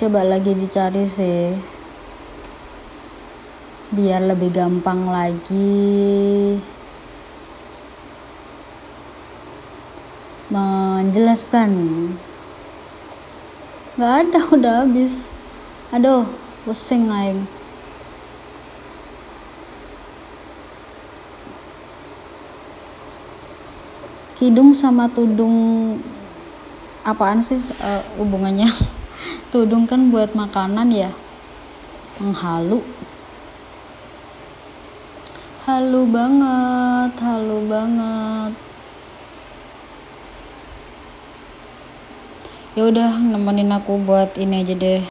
coba lagi dicari sih. Biar lebih gampang lagi. Menjelaskan. Nggak ada udah habis. Aduh pusing aing. Kidung sama tudung apaan sih uh, hubungannya? Tudung kan buat makanan ya? Menghalu. Halu banget halu banget. Ya udah nemenin aku buat ini aja deh